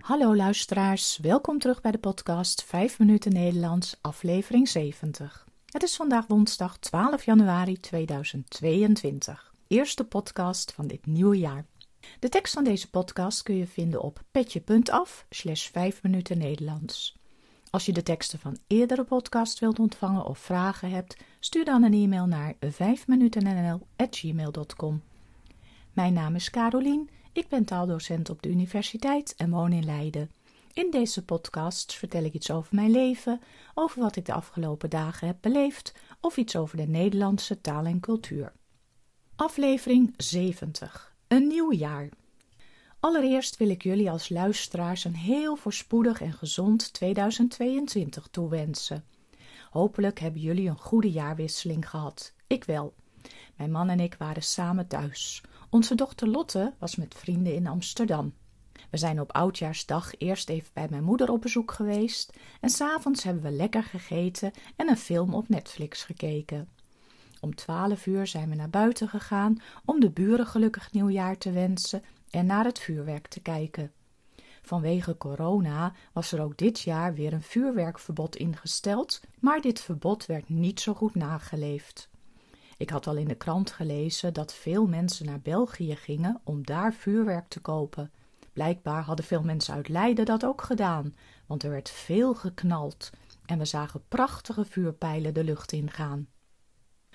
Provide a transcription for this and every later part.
Hallo luisteraars, welkom terug bij de podcast 5 minuten Nederlands, aflevering 70. Het is vandaag woensdag 12 januari 2022, eerste podcast van dit nieuwe jaar. De tekst van deze podcast kun je vinden op petje.af slash 5 minuten Nederlands. Als je de teksten van eerdere podcasts wilt ontvangen of vragen hebt, stuur dan een e-mail naar 5minutennl.gmail.com. Mijn naam is Carolien, ik ben taaldocent op de universiteit en woon in Leiden. In deze podcast vertel ik iets over mijn leven, over wat ik de afgelopen dagen heb beleefd of iets over de Nederlandse taal en cultuur. Aflevering 70. Een nieuw jaar. Allereerst wil ik jullie als luisteraars een heel voorspoedig en gezond 2022 toewensen. Hopelijk hebben jullie een goede jaarwisseling gehad. Ik wel. Mijn man en ik waren samen thuis. Onze dochter Lotte was met vrienden in Amsterdam. We zijn op oudjaarsdag eerst even bij mijn moeder op bezoek geweest en s'avonds hebben we lekker gegeten en een film op Netflix gekeken. Om twaalf uur zijn we naar buiten gegaan om de buren gelukkig nieuwjaar te wensen en naar het vuurwerk te kijken. Vanwege corona was er ook dit jaar weer een vuurwerkverbod ingesteld, maar dit verbod werd niet zo goed nageleefd. Ik had al in de krant gelezen dat veel mensen naar België gingen om daar vuurwerk te kopen. Blijkbaar hadden veel mensen uit Leiden dat ook gedaan, want er werd veel geknald en we zagen prachtige vuurpijlen de lucht ingaan.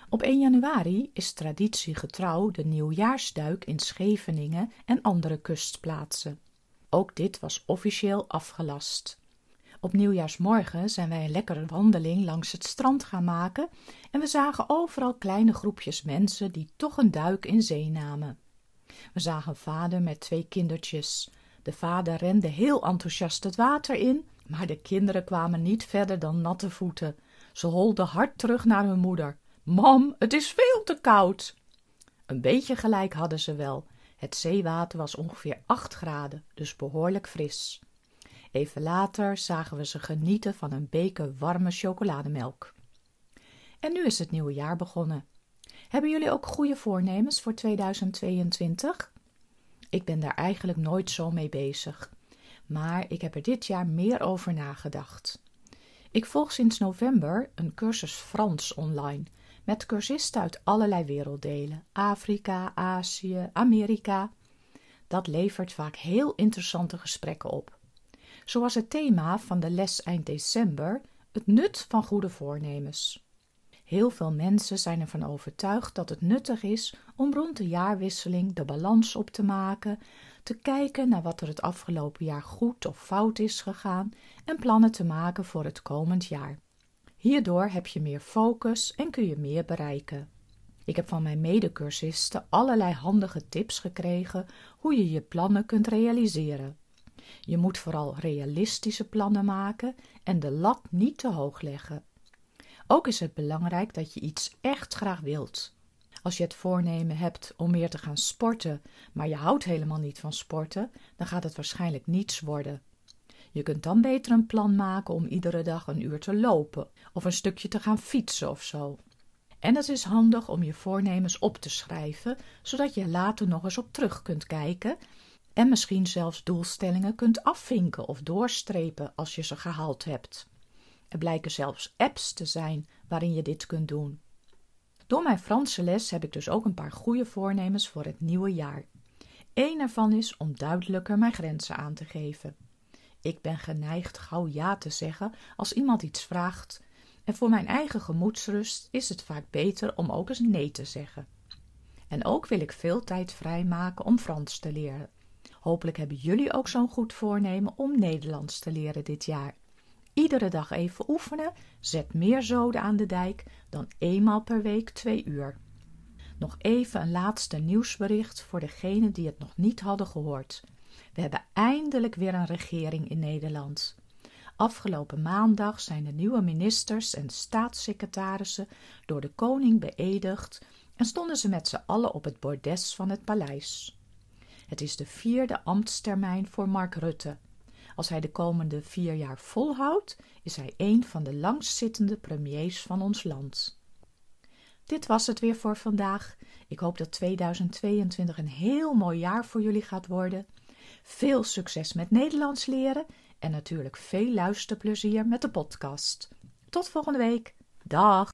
Op 1 januari is traditiegetrouw de nieuwjaarsduik in Scheveningen en andere kustplaatsen. Ook dit was officieel afgelast. Op nieuwjaarsmorgen zijn wij een lekkere wandeling langs het strand gaan maken en we zagen overal kleine groepjes mensen die toch een duik in zee namen. We zagen vader met twee kindertjes. De vader rende heel enthousiast het water in, maar de kinderen kwamen niet verder dan natte voeten. Ze holden hard terug naar hun moeder. Mam, het is veel te koud. Een beetje gelijk hadden ze wel. Het zeewater was ongeveer acht graden, dus behoorlijk fris. Even later zagen we ze genieten van een beker warme chocolademelk. En nu is het nieuwe jaar begonnen. Hebben jullie ook goede voornemens voor 2022? Ik ben daar eigenlijk nooit zo mee bezig. Maar ik heb er dit jaar meer over nagedacht. Ik volg sinds november een cursus Frans online met cursisten uit allerlei werelddelen: Afrika, Azië, Amerika. Dat levert vaak heel interessante gesprekken op. Zo was het thema van de les eind december het nut van goede voornemens. Heel veel mensen zijn ervan overtuigd dat het nuttig is om rond de jaarwisseling de balans op te maken, te kijken naar wat er het afgelopen jaar goed of fout is gegaan en plannen te maken voor het komend jaar. Hierdoor heb je meer focus en kun je meer bereiken. Ik heb van mijn medecursisten allerlei handige tips gekregen hoe je je plannen kunt realiseren. Je moet vooral realistische plannen maken en de lat niet te hoog leggen. Ook is het belangrijk dat je iets echt graag wilt. Als je het voornemen hebt om meer te gaan sporten, maar je houdt helemaal niet van sporten, dan gaat het waarschijnlijk niets worden. Je kunt dan beter een plan maken om iedere dag een uur te lopen of een stukje te gaan fietsen of zo. En het is handig om je voornemens op te schrijven, zodat je later nog eens op terug kunt kijken en misschien zelfs doelstellingen kunt afvinken of doorstrepen als je ze gehaald hebt. Er blijken zelfs apps te zijn waarin je dit kunt doen. Door mijn Franse les heb ik dus ook een paar goede voornemens voor het nieuwe jaar. Eén ervan is om duidelijker mijn grenzen aan te geven. Ik ben geneigd gauw ja te zeggen als iemand iets vraagt, en voor mijn eigen gemoedsrust is het vaak beter om ook eens nee te zeggen. En ook wil ik veel tijd vrijmaken om Frans te leren. Hopelijk hebben jullie ook zo'n goed voornemen om Nederlands te leren dit jaar. Iedere dag even oefenen, zet meer zoden aan de dijk dan eenmaal per week twee uur. Nog even een laatste nieuwsbericht voor degenen die het nog niet hadden gehoord. We hebben eindelijk weer een regering in Nederland. Afgelopen maandag zijn de nieuwe ministers en staatssecretarissen door de koning beëdigd en stonden ze met z'n allen op het bordes van het paleis. Het is de vierde ambtstermijn voor Mark Rutte. Als hij de komende vier jaar volhoudt, is hij een van de langstzittende premiers van ons land. Dit was het weer voor vandaag. Ik hoop dat 2022 een heel mooi jaar voor jullie gaat worden. Veel succes met Nederlands leren en natuurlijk veel luisterplezier met de podcast. Tot volgende week. Dag!